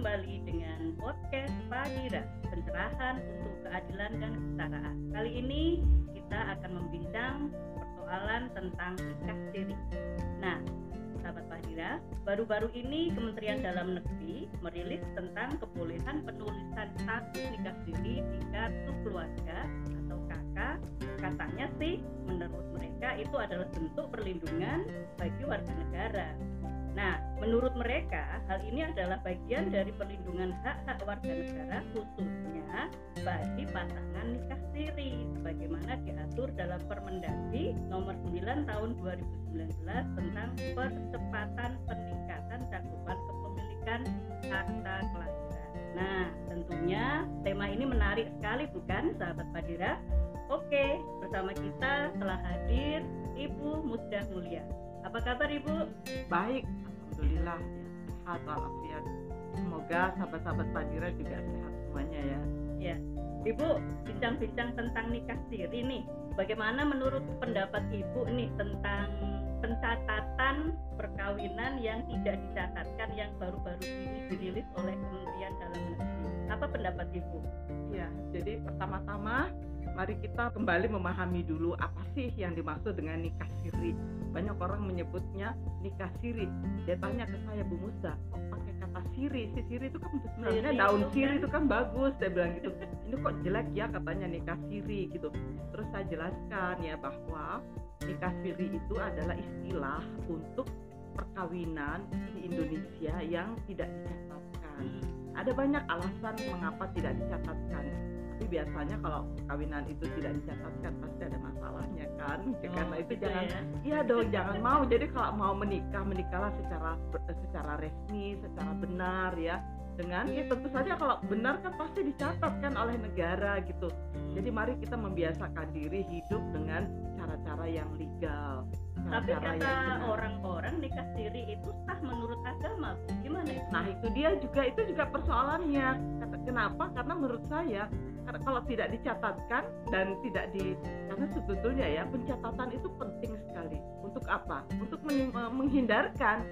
kembali dengan podcast Padira, pencerahan untuk keadilan dan kesetaraan. Kali ini kita akan membincang persoalan tentang nikah siri. Nah, sahabat Padira, baru-baru ini Kementerian Dalam Negeri merilis tentang kebolehan penulisan status nikah siri di kartu keluarga atau KK. Katanya sih, menurut mereka itu adalah bentuk perlindungan bagi warga negara Nah, menurut mereka, hal ini adalah bagian dari perlindungan hak-hak warga negara khususnya bagi pasangan nikah siri sebagaimana diatur dalam Permendagri nomor 9 tahun 2019 tentang percepatan peningkatan cakupan kepemilikan akta kelahiran. Nah, tentunya tema ini menarik sekali bukan sahabat Padira? Oke, bersama kita telah hadir Ibu Musdah Mulia. Apa kabar Ibu? Baik, Alhamdulillah ya, sehat walafiat. Semoga sahabat-sahabat Padira juga sehat semuanya ya. Ya, Ibu bincang-bincang tentang nikah siri nih. Bagaimana menurut pendapat Ibu nih tentang pencatatan perkawinan yang tidak dicatatkan yang baru-baru ini dirilis oleh Kementerian Dalam Negeri? Apa pendapat Ibu? Ya, jadi pertama-tama mari kita kembali memahami dulu apa sih yang dimaksud dengan nikah siri. Banyak orang menyebutnya nikah siri. Dia tanya ke saya, Bu Musa, kok pakai kata siri? Si siri itu kan sebenarnya daun siri kan? itu kan bagus. Saya bilang gitu. Ini kok jelek ya katanya nikah siri gitu. Terus saya jelaskan ya bahwa nikah siri itu adalah istilah untuk perkawinan di Indonesia yang tidak dicatatkan. Ada banyak alasan mengapa tidak dicatatkan tapi biasanya kalau perkawinan itu tidak dicatatkan pasti ada masalahnya kan? Oh, karena itu gitu jangan ya? iya dong jangan mau. Jadi kalau mau menikah menikahlah secara secara resmi secara benar ya dengan ya tentu saja kalau benar kan pasti dicatatkan oleh negara gitu. Jadi mari kita membiasakan diri hidup dengan cara-cara yang legal tapi kata orang-orang nikah siri itu sah menurut agama gimana itu? nah itu dia juga itu juga persoalannya. Kenapa? Karena menurut saya kalau tidak dicatatkan dan tidak di karena sebetulnya ya pencatatan itu penting sekali. Untuk apa? Untuk menghindarkan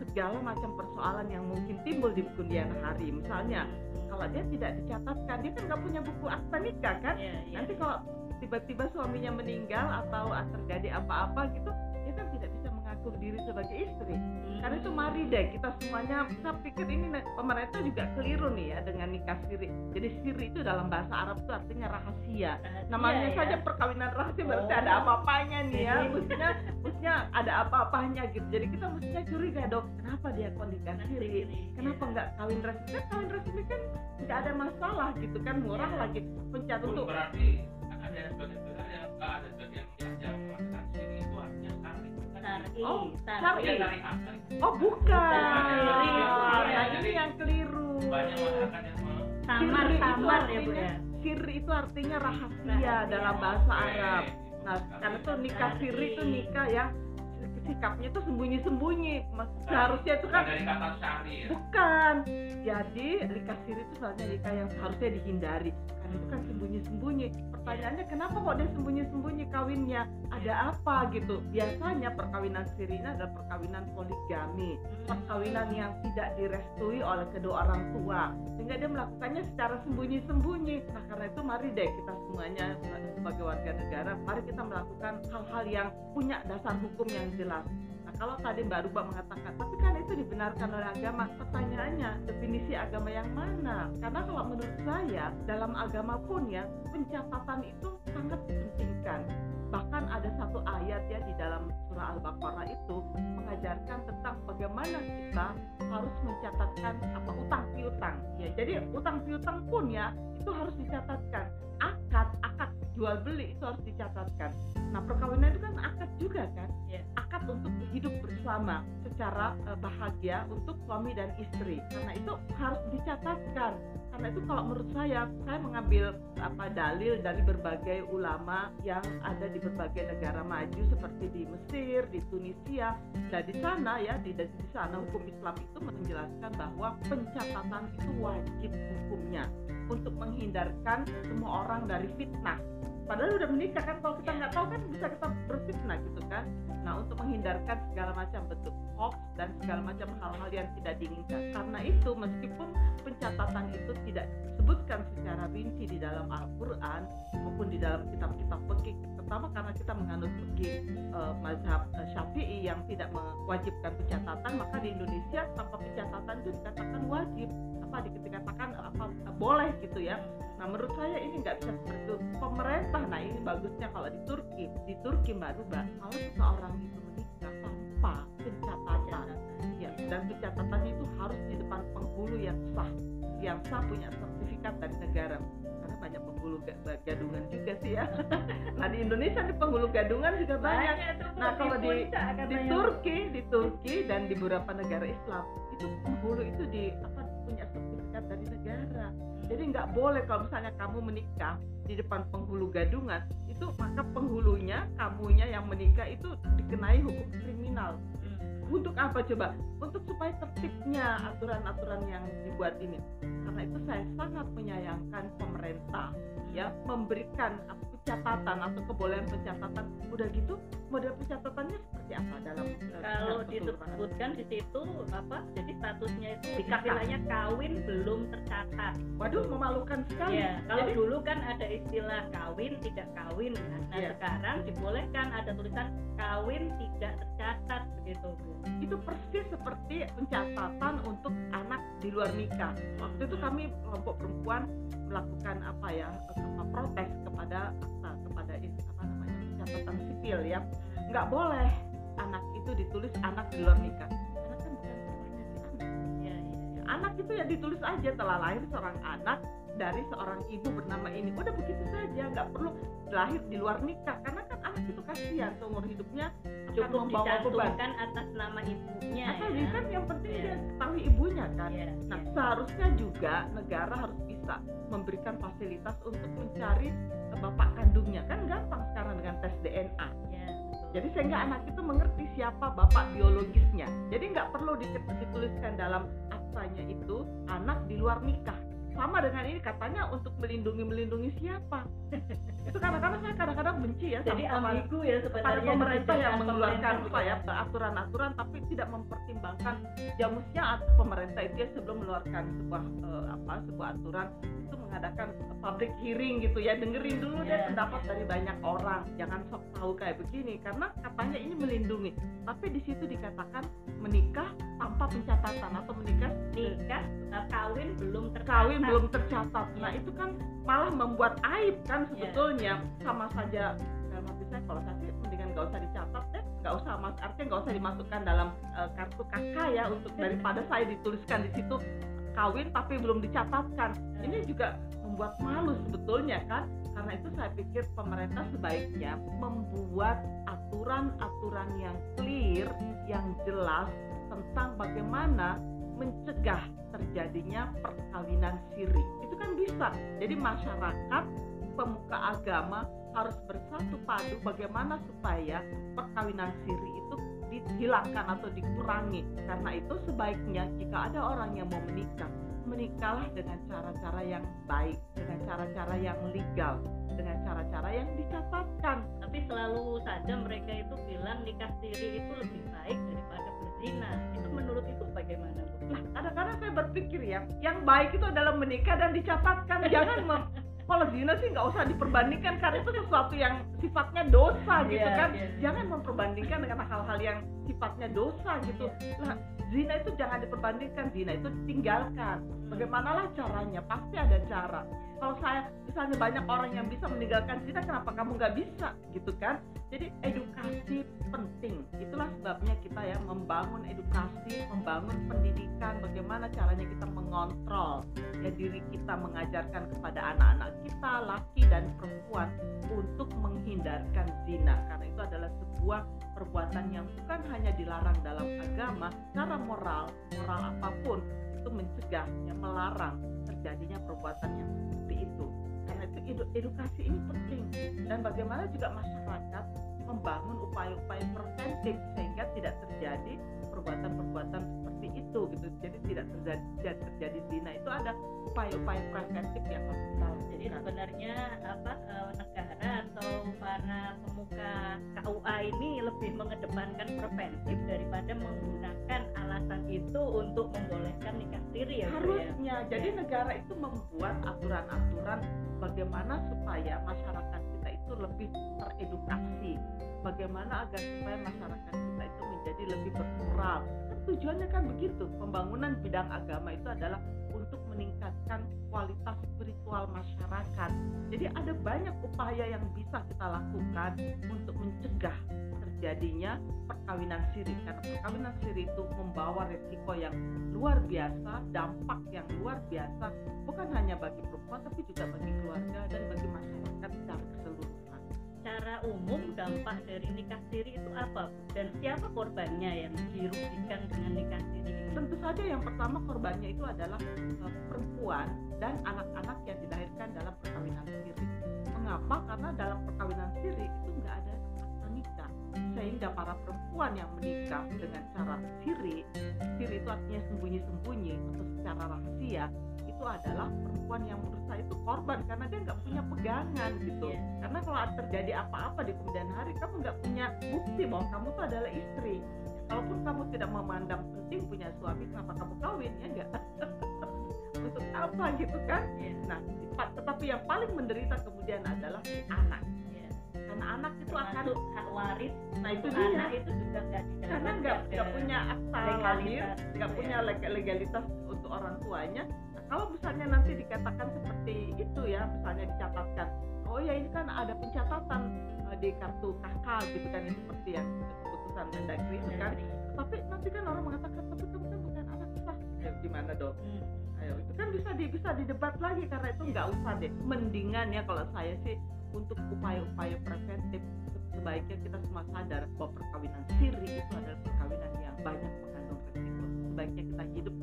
segala macam persoalan yang mungkin timbul di kemudian hari misalnya kalau dia tidak dicatatkan dia kan nggak punya buku akta nikah kan yeah, yeah. nanti kalau tiba-tiba suaminya meninggal atau terjadi apa-apa gitu dia kan tidak mengaku diri sebagai istri. Karena itu mari deh kita semuanya saya pikir ini pemerintah juga keliru nih ya dengan nikah siri. Jadi siri itu dalam bahasa Arab itu artinya rahasia. Namanya iya, saja perkawinan rahasia oh. berarti ada apa-apanya nih ya. Mestinya mestinya ada apa-apanya gitu. Jadi kita mestinya curiga dong kenapa dia kok nikah siri? kenapa nggak kawin resmi? Kan kawin resmi kan nggak ada masalah gitu kan murah iya. lagi. Pencet untuk berarti ada sebagian yang ada sebagian oh syari oh bukan. Nah ini yang keliru. Samar samar ya bu ya? siri itu artinya rahasia dalam bahasa Arab. Nah karena itu nikah siri itu nikah yang sikapnya tuh sembunyi-sembunyi. Seharusnya itu kan dari kata syari ya? bukan. Jadi nikah siri itu sebenarnya nikah yang seharusnya dihindari karena itu kan sembunyi-sembunyi. Pertanyaannya kenapa kok dia sembunyi-sembunyi kawinnya? Ada apa gitu? Biasanya perkawinan siri ini adalah perkawinan poligami. Perkawinan yang tidak direstui oleh kedua orang tua. Sehingga dia melakukannya secara sembunyi-sembunyi. Nah karena itu mari deh kita semuanya sebagai warga negara mari kita melakukan hal-hal yang punya dasar hukum yang jelas Nah kalau tadi Mbak Ruba mengatakan, tapi kan itu dibenarkan oleh agama. Pertanyaannya, definisi agama yang mana? Karena kalau menurut saya, dalam agama pun ya, pencatatan itu sangat dipentingkan. Bahkan ada satu ayat ya di dalam surah Al-Baqarah itu mengajarkan tentang bagaimana kita harus mencatatkan apa utang piutang. Ya, jadi utang piutang pun ya itu harus dicatatkan. Akad, jual beli itu harus dicatatkan. Nah perkawinan itu kan akad juga kan, yeah. akad untuk hidup bersama secara uh, bahagia untuk suami dan istri. Karena itu harus dicatatkan. Karena itu kalau menurut saya, saya mengambil apa dalil dari berbagai ulama yang ada di berbagai negara maju seperti di Mesir, di Tunisia. Dan di sana ya, di, di sana hukum Islam itu menjelaskan bahwa pencatatan itu wajib hukumnya untuk menghindarkan semua orang dari fitnah padahal udah menikah kan kalau kita Iya. nggak tahu kan bisa kita berfitnah gitu kan. Nah untuk menghindarkan segala macam bentuk hoax dan segala macam hal-hal yang tidak diinginkan. Karena itu meskipun pencatatan itu tidak disebutkan secara rinci di dalam Al-Quran maupun di dalam kitab-kitab fikih terutama karena kita menganut fikih eh, mazhab eh, Syafi'i yang tidak mewajibkan pencatatan maka di Indonesia tanpa pencatatan itu dikatakan wajib apa di- dikatakan eh, apa eh, boleh gitu ya. Nah menurut saya ini nggak bisa seperti itu pemerintah. Nah ini bagusnya kalau di Turki. Di Turki mbak Ruba kalau seseorang itu menikah tanpa pencatatan ya dan pencatatannya itu harus di depan penghulu yang sah yang sah punya sertifikat dari negara. Karena banyak penghulu ga- gadungan juga sih ya. Nah di Indonesia di penghulu gadungan juga banyak. Tuh Nah, kalau di- di. Turki di Turki dan di beberapa negara Islam itu penghulu itu di apa punya nggak boleh kalau misalnya kamu menikah di depan penghulu gadungan itu maka penghulunya kamunya yang menikah itu dikenai hukum kriminal. Hmm. untuk apa coba? Untuk supaya tertibnya aturan-aturan yang dibuat ini. Karena itu saya sangat menyayangkan pemerintah ya memberikan apa, pencatatan atau kebolehan pencatatan. Udah gitu model pencatatannya seperti apa dalam eh, kalau disebutkan di situ apa jadi statusnya itu istilahnya kawin belum tercatat. Waduh memalukan sekali. Ya kalau Jadi- dulu kan ada istilah kawin tidak kawin. Kan nah Iya. sekarang dibolehkan ada tulisan kawin tidak tercatat begitu itu persis seperti pencatatan untuk anak di luar nikah. Waktu itu kami kelompok perempuan melakukan apa ya protes kepada pencatatan sipil ya. Nggak boleh anak itu ditulis anak di luar nikah. Karena kan bukan ya. anak itu ya ditulis aja telah lahir seorang anak dari seorang ibu bernama ini. Udah begitu saja nggak perlu lahir di luar nikah. Karena kan anak itu kasihan seumur hidupnya akan cukup membawa beban atas nama ibunya asal ya. kan yang penting Iya. dia ketahui ibunya kan Ya, nah ya. seharusnya juga negara harus bisa memberikan fasilitas untuk mencari eh, bapak kandungnya kan gampang sekarang dengan tes DNA Ya, betul. jadi sehingga anak itu mengerti siapa bapak biologisnya jadi nggak perlu di- dituliskan dalam aktanya itu anak di luar nikah sama dengan ini katanya untuk melindungi melindungi siapa? Itu kadang-kadang saya kadang-kadang benci ya jadi sama ambigu ya pada pemerintah yang mengeluarkan apa ya aturan-aturan tapi tidak mempertimbangkan jamusnya at- pemerintah itu ya sebelum mengeluarkan sebuah eh, apa sebuah aturan. Itu mengadakan public hearing gitu ya. Dengerin dulu deh Iya, pendapat dari banyak orang. Jangan sok tahu kayak begini karena katanya ini melindungi. Tapi di situ dikatakan menikah tanpa pencatatan atau menikah nikah kawin belum tercatat kawin belum tercatat. Nah Iya. itu kan malah membuat aib kan Iya. sebetulnya. Sama saja dalam arti saya kalau saya sih mendingan nggak usah dicatat deh. Nggak usah mas. Artinya nggak usah dimasukkan dalam eh, kartu kakak ya untuk daripada saya dituliskan di situ kawin tapi belum dicatatkan. Ini juga membuat malu sebetulnya kan? Karena itu saya pikir pemerintah sebaiknya membuat aturan-aturan yang clear yang jelas tentang bagaimana mencegah terjadinya perkawinan siri itu kan bisa. Jadi masyarakat pemuka agama harus bersatu padu bagaimana supaya perkawinan siri itu dihilangkan atau dikurangi. Karena itu sebaiknya jika ada orang yang mau menikah menikahlah dengan cara-cara yang baik dengan cara-cara yang legal dengan cara-cara yang dicatatkan tapi selalu saja mereka itu bilang nikah siri itu lebih berpikir ya, yang baik itu adalah menikah dan dicatatkan. Jangan mem- kalau zina sih nggak usah diperbandingkan karena itu sesuatu yang sifatnya dosa gitu Iya, kan. iya. Jangan memperbandingkan dengan hal-hal yang sifatnya dosa gitu. Lah, zina itu jangan diperbandingkan, zina itu ditinggalkan. Bagaimanalah caranya? Pasti ada cara. Kalau saya misalnya banyak orang yang bisa meninggalkan zina, kenapa kamu nggak bisa gitu kan? Jadi edukasi penting. Itulah sebabnya kita ya membangun edukasi, membangun pendidikan, bagaimana caranya kita mengontrol ya diri kita mengajarkan kepada anak-anak kita, laki dan perempuan untuk menghindarkan zina karena itu adalah sebuah perbuatan yang bukan hanya dilarang dalam agama, secara moral, moral apa pun itu mencegah, ya, melarang terjadinya perbuatan yang seperti edu- edukasi ini penting. Dan bagaimana juga masyarakat membangun upaya-upaya preventif sehingga tidak terjadi perbuatan-perbuatan seperti itu gitu. Jadi tidak terjadi tidak terjadi zina. Itu ada upaya-upaya preventif yang harus kita Jadi sebenarnya apa eh, negara atau para pemuka KUA ini lebih mengedepankan preventif daripada menggunakan itu untuk membolehkan nikah siri ya ya. harusnya. Jadi negara itu membuat aturan-aturan bagaimana supaya masyarakat kita itu lebih teredukasi. Bagaimana agar supaya masyarakat kita itu menjadi lebih kan tujuannya kan begitu. Pembangunan bidang agama itu adalah untuk meningkatkan kualitas spiritual masyarakat. Jadi ada banyak upaya yang bisa kita lakukan untuk mencegah terjadinya perkawinan siri. Karena perkawinan siri itu membawa resiko yang luar biasa, dampak yang luar biasa bukan hanya bagi perempuan tapi juga bagi keluarga dan bagi masyarakat secara keseluruhan. Secara umum dampak dari nikah siri itu apa? Dan siapa korbannya yang dirugikan dengan nikah siri? Tentu saja yang pertama korbannya itu adalah eh, perempuan dan anak-anak yang dilahirkan dalam perkawinan siri. Mengapa? Karena dalam perkawinan siri itu nggak ada akta nikah sehingga para perempuan yang menikah dengan cara siri, siri itu artinya sembunyi-sembunyi atau secara rahasia adalah perempuan yang menurut saya itu korban karena dia nggak punya pegangan gitu. Iya. karena kalau terjadi apa-apa di kemudian hari kamu nggak punya bukti bahwa kamu tuh adalah istri. Kalaupun kamu tidak memandang penting punya suami kenapa kamu kawin ya enggak untuk apa gitu kan? Iya, nah tetapi yang paling menderita kemudian adalah si anak. Iya. karena anak itu akan hak waris nah itu dia. anak itu juga nggak karena nggak nggak punya akta lahir nggak punya ya. leg- legalitas untuk orang tuanya kalau misalnya nanti dikatakan seperti itu ya misalnya dicatatkan oh ya ini kan ada pencatatan eh, di kartu KK gitu kan ini seperti yang keputusan Mendagri itu kan. tapi nanti kan orang mengatakan tapi kamu kan bukan anak sah ya gimana dong? Hmm. ayo itu kan bisa di bisa didebat lagi karena itu nggak usah deh. Mendingan ya kalau saya sih untuk upaya-upaya preventif sebaiknya kita semua sadar bahwa perkawinan siri itu adalah perkawinan yang banyak mengandung resiko. Sebaiknya kita hidup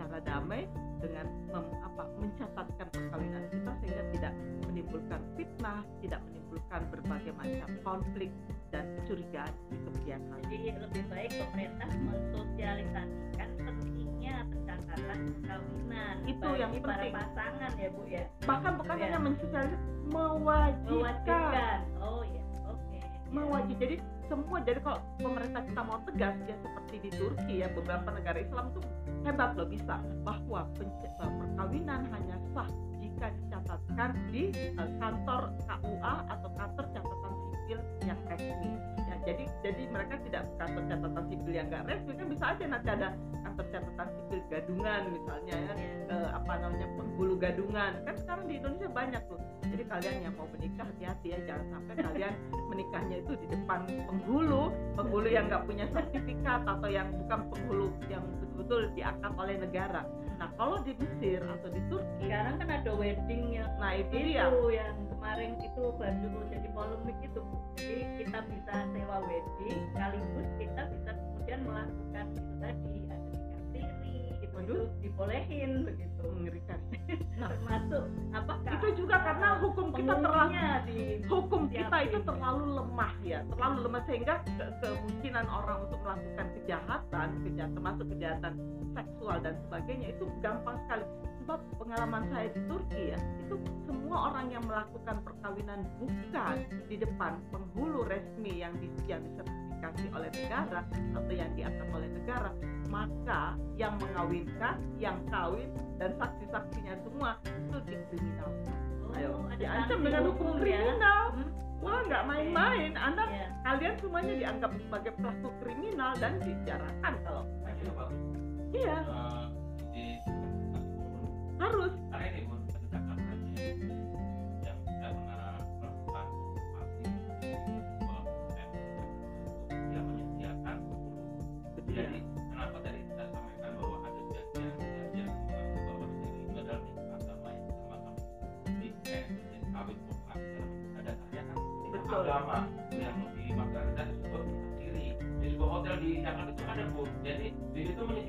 secara damai dengan mem- apa, mencatatkan perkawinan kita sehingga tidak menimbulkan fitnah tidak menimbulkan berbagai macam konflik dan kecurigaan di kemudian hari Jadi lebih baik pemerintah mensosialisasikan pentingnya pencatatan perkawinan Itu bagi yang para penting. pasangan ya Bu ya. bahkan bukan Ya. hanya mensosialisasi mewajibkan Mewajibkan. Oh ya, oke. mewajib jadi semua. Jadi kalau pemerintah kita mau tegas ya seperti di Turki ya beberapa negara Islam tuh hebat loh bisa. Bahwa eh, perkawinan hanya sah jika dicatatkan di eh, kantor KUA atau kantor catatan sipil yang resmi ya jadi jadi mereka tidak kantor catatan sipil yang nggak resmi kan bisa aja nanti ada kantor catatan sipil gadungan misalnya ya eh, apa namanya penghulu gadungan. Kan sekarang di Indonesia banyak tuh. Jadi kalian yang mau menikah hati-hati ya jangan sampai kalian menikahnya itu di depan penghulu penghulu yang nggak punya sertifikat atau yang bukan penghulu yang betul-betul diangkat oleh negara nah kalau di Mesir atau di Turki Sekarang kan ada wedding yang nah itu itu yang kemarin itu baru jadi polemik itu. Jadi kita bisa sewa wedding sekaligus kita bisa kemudian melakukan itu tadi ada nikah siri itu, Waduh. itu dibolehin begitu. mengerikan Nah. Termasuk apakah itu juga karena hukum kita terlalu di hukum kita itu terlalu lemah ya terlalu lemah sehingga ke- kemungkinan orang untuk melakukan kejahatan kejahatan termasuk kejahatan seksual dan sebagainya itu gampang sekali. Sebab pengalaman saya di Turki ya itu semua orang yang melakukan perkawinan bukan di depan penghulu resmi yang di, yang disertifikasi oleh negara atau yang diangkat oleh negara maka yang mengawinkan yang kawin dan saksi-saksinya semua itu dikriminalkan Oh, ayo diancam dengan hukum ya. kriminal. Hmm, wah nggak main-main. Anda ya. kalian semuanya dianggap sebagai pelaku kriminal dan dipenjarakan kalau Nah, iya. Eh, harus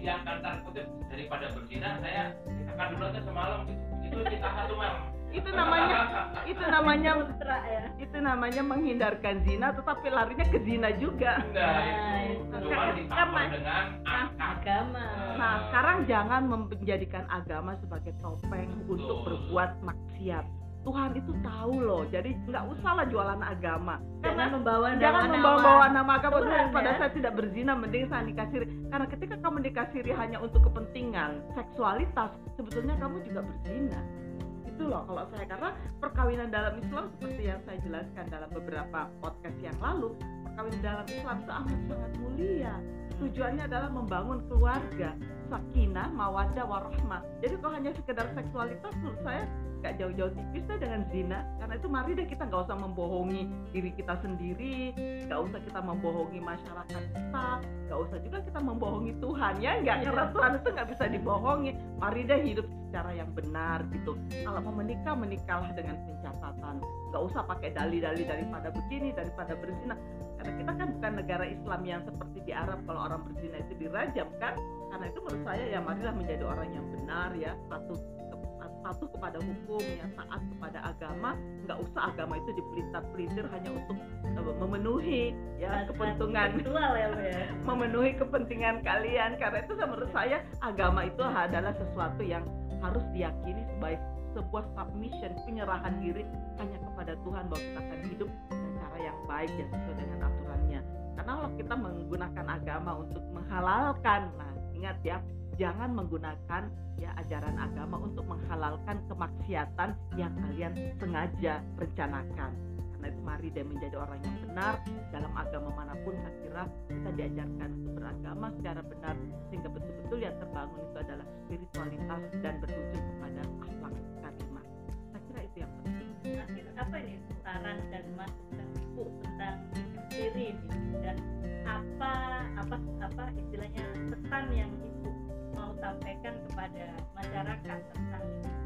menyediakan tanda kutip daripada berzina saya nikahkan dulu aja semalam gitu itu kita satu malam itu namanya itu namanya Putra ya. itu namanya menghindarkan zina tetapi larinya ke zina juga Nah, Nah, itu cuma ditambah dengan Nah, agama. Nah, sekarang jangan menjadikan agama sebagai topeng Betul. untuk berbuat maksiat. Tuhan itu tahu loh, jadi nggak usahlah jualan agama. jangan Karena membawa jangan nama- membawa nama agama Tuhan, pada ya. saya tidak berzina, mending saya nikah siri. Karena ketika kamu nikah siri hanya untuk kepentingan seksualitas, sebetulnya kamu juga berzina. Itu loh kalau saya karena perkawinan dalam Islam seperti yang saya jelaskan dalam beberapa podcast yang lalu, perkawinan dalam Islam itu amat sangat mulia. Tujuannya adalah membangun keluarga, sakinah, mawaddah, warahmah. Jadi kalau hanya sekedar seksualitas menurut saya nggak jauh-jauh tipis deh dengan zina karena itu mari deh kita nggak usah membohongi diri kita sendiri nggak usah kita membohongi masyarakat kita nggak usah juga kita membohongi Tuhan ya nggak karena Tuhan itu nggak bisa dibohongi mari deh hidup secara yang benar gitu. Kalau mau menikah menikahlah dengan pencatatan. Nggak usah pakai dalih-dalih daripada begini daripada berzina. Karena kita kan bukan negara Islam yang seperti di Arab kalau orang berzina itu dirajam kan? Karena itu menurut saya ya marilah menjadi orang yang benar ya. Patuh patuh kepada hukum yang taat kepada agama. Nggak usah agama itu dipelintir-pelintir hanya untuk eh, memenuhi ya Hasrat kepentingan. ya ya. memenuhi kepentingan kalian. Karena itu menurut saya agama itu adalah sesuatu yang harus diyakini sebagai sebuah submission penyerahan diri hanya kepada Tuhan bahwa kita akan hidup dengan cara yang baik dan sesuai dengan aturannya. Karena kalau kita menggunakan agama untuk menghalalkan nah ingat ya jangan menggunakan ya ajaran agama untuk menghalalkan kemaksiatan yang kalian sengaja rencanakan karena itu mari deh menjadi orang yang benar dalam agama mana pun saya kira kita diajarkan untuk beragama secara benar sehingga betul-betul yang terbangun itu adalah spiritualitas dan berujung kepada akhlak karimah saya kira itu yang penting. Nah, apa ini saran dan masukan ibu tentang ini? Dan apa apa apa istilahnya pesan yang ibu mau sampaikan kepada masyarakat tentang siri?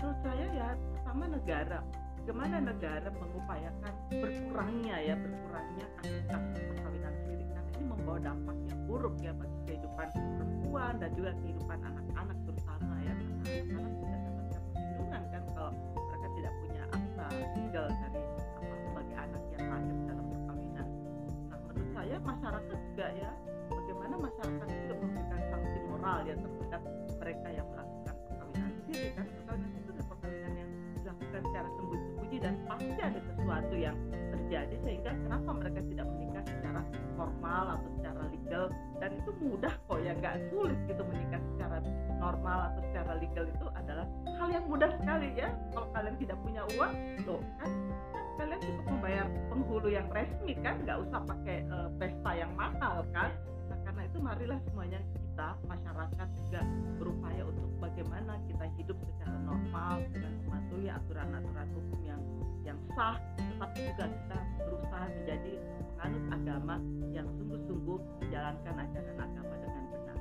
menurut saya ya pertama negara bagaimana negara mengupayakan berkurangnya ya berkurangnya kasus-kasus perkawinan siri karena ini membawa dampak yang buruk ya bagi kehidupan perempuan dan juga kehidupan anak-anak terutama ya. Karena anak-anak tidak mendapatkan perlindungan kan kalau mereka tidak punya akta legal dari apa sebagai anak yang lahir dalam perkawinan. Nah menurut saya masyarakat juga ya bagaimana masyarakat juga memberikan sanksi moral ya terhadap mereka yang melakukan perkawinan siri kan? Perkawinan itu adalah perkawinan yang dilakukan secara sembunyi-sembunyi dan pasti ada sesuatu yang terjadi sehingga kenapa mereka tidak menikah secara formal atau secara legal? Dan itu mudah kok ya nggak sulit gitu menikah secara normal atau secara legal itu adalah hal yang mudah sekali ya. Kalau kalian tidak punya uang loh kan. Kalian cukup membayar penghulu yang resmi kan nggak usah pakai eh, pesta yang mahal kan. Nah, karena itu marilah semuanya kita masyarakat juga berupaya untuk bagaimana kita hidup secara normal dengan mematuhi aturan-aturan hukum yang yang sah tetapi juga kita berusaha menjadi penganut agama yang sungguh-sungguh menjalankan ajaran agama dengan benar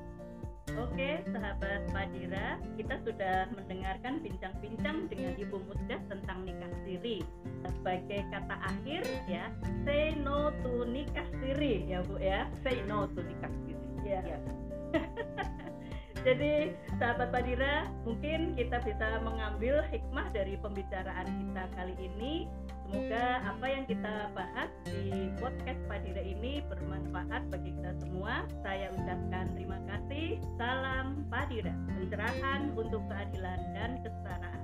Oke, sahabat Padira, kita sudah mendengarkan bincang-bincang dengan Ibu Musda tentang nikah siri. Sebagai kata akhir ya, say no to nikah siri ya Bu ya. say no to nikah siri Ya. Yes. Jadi sahabat Padira, mungkin kita bisa mengambil hikmah dari pembicaraan kita kali ini. Semoga apa yang kita bahas di podcast Padira ini bermanfaat bagi kita semua. Saya ucapkan terima kasih. Salam Padira, pencerahan untuk keadilan dan kesetaraan.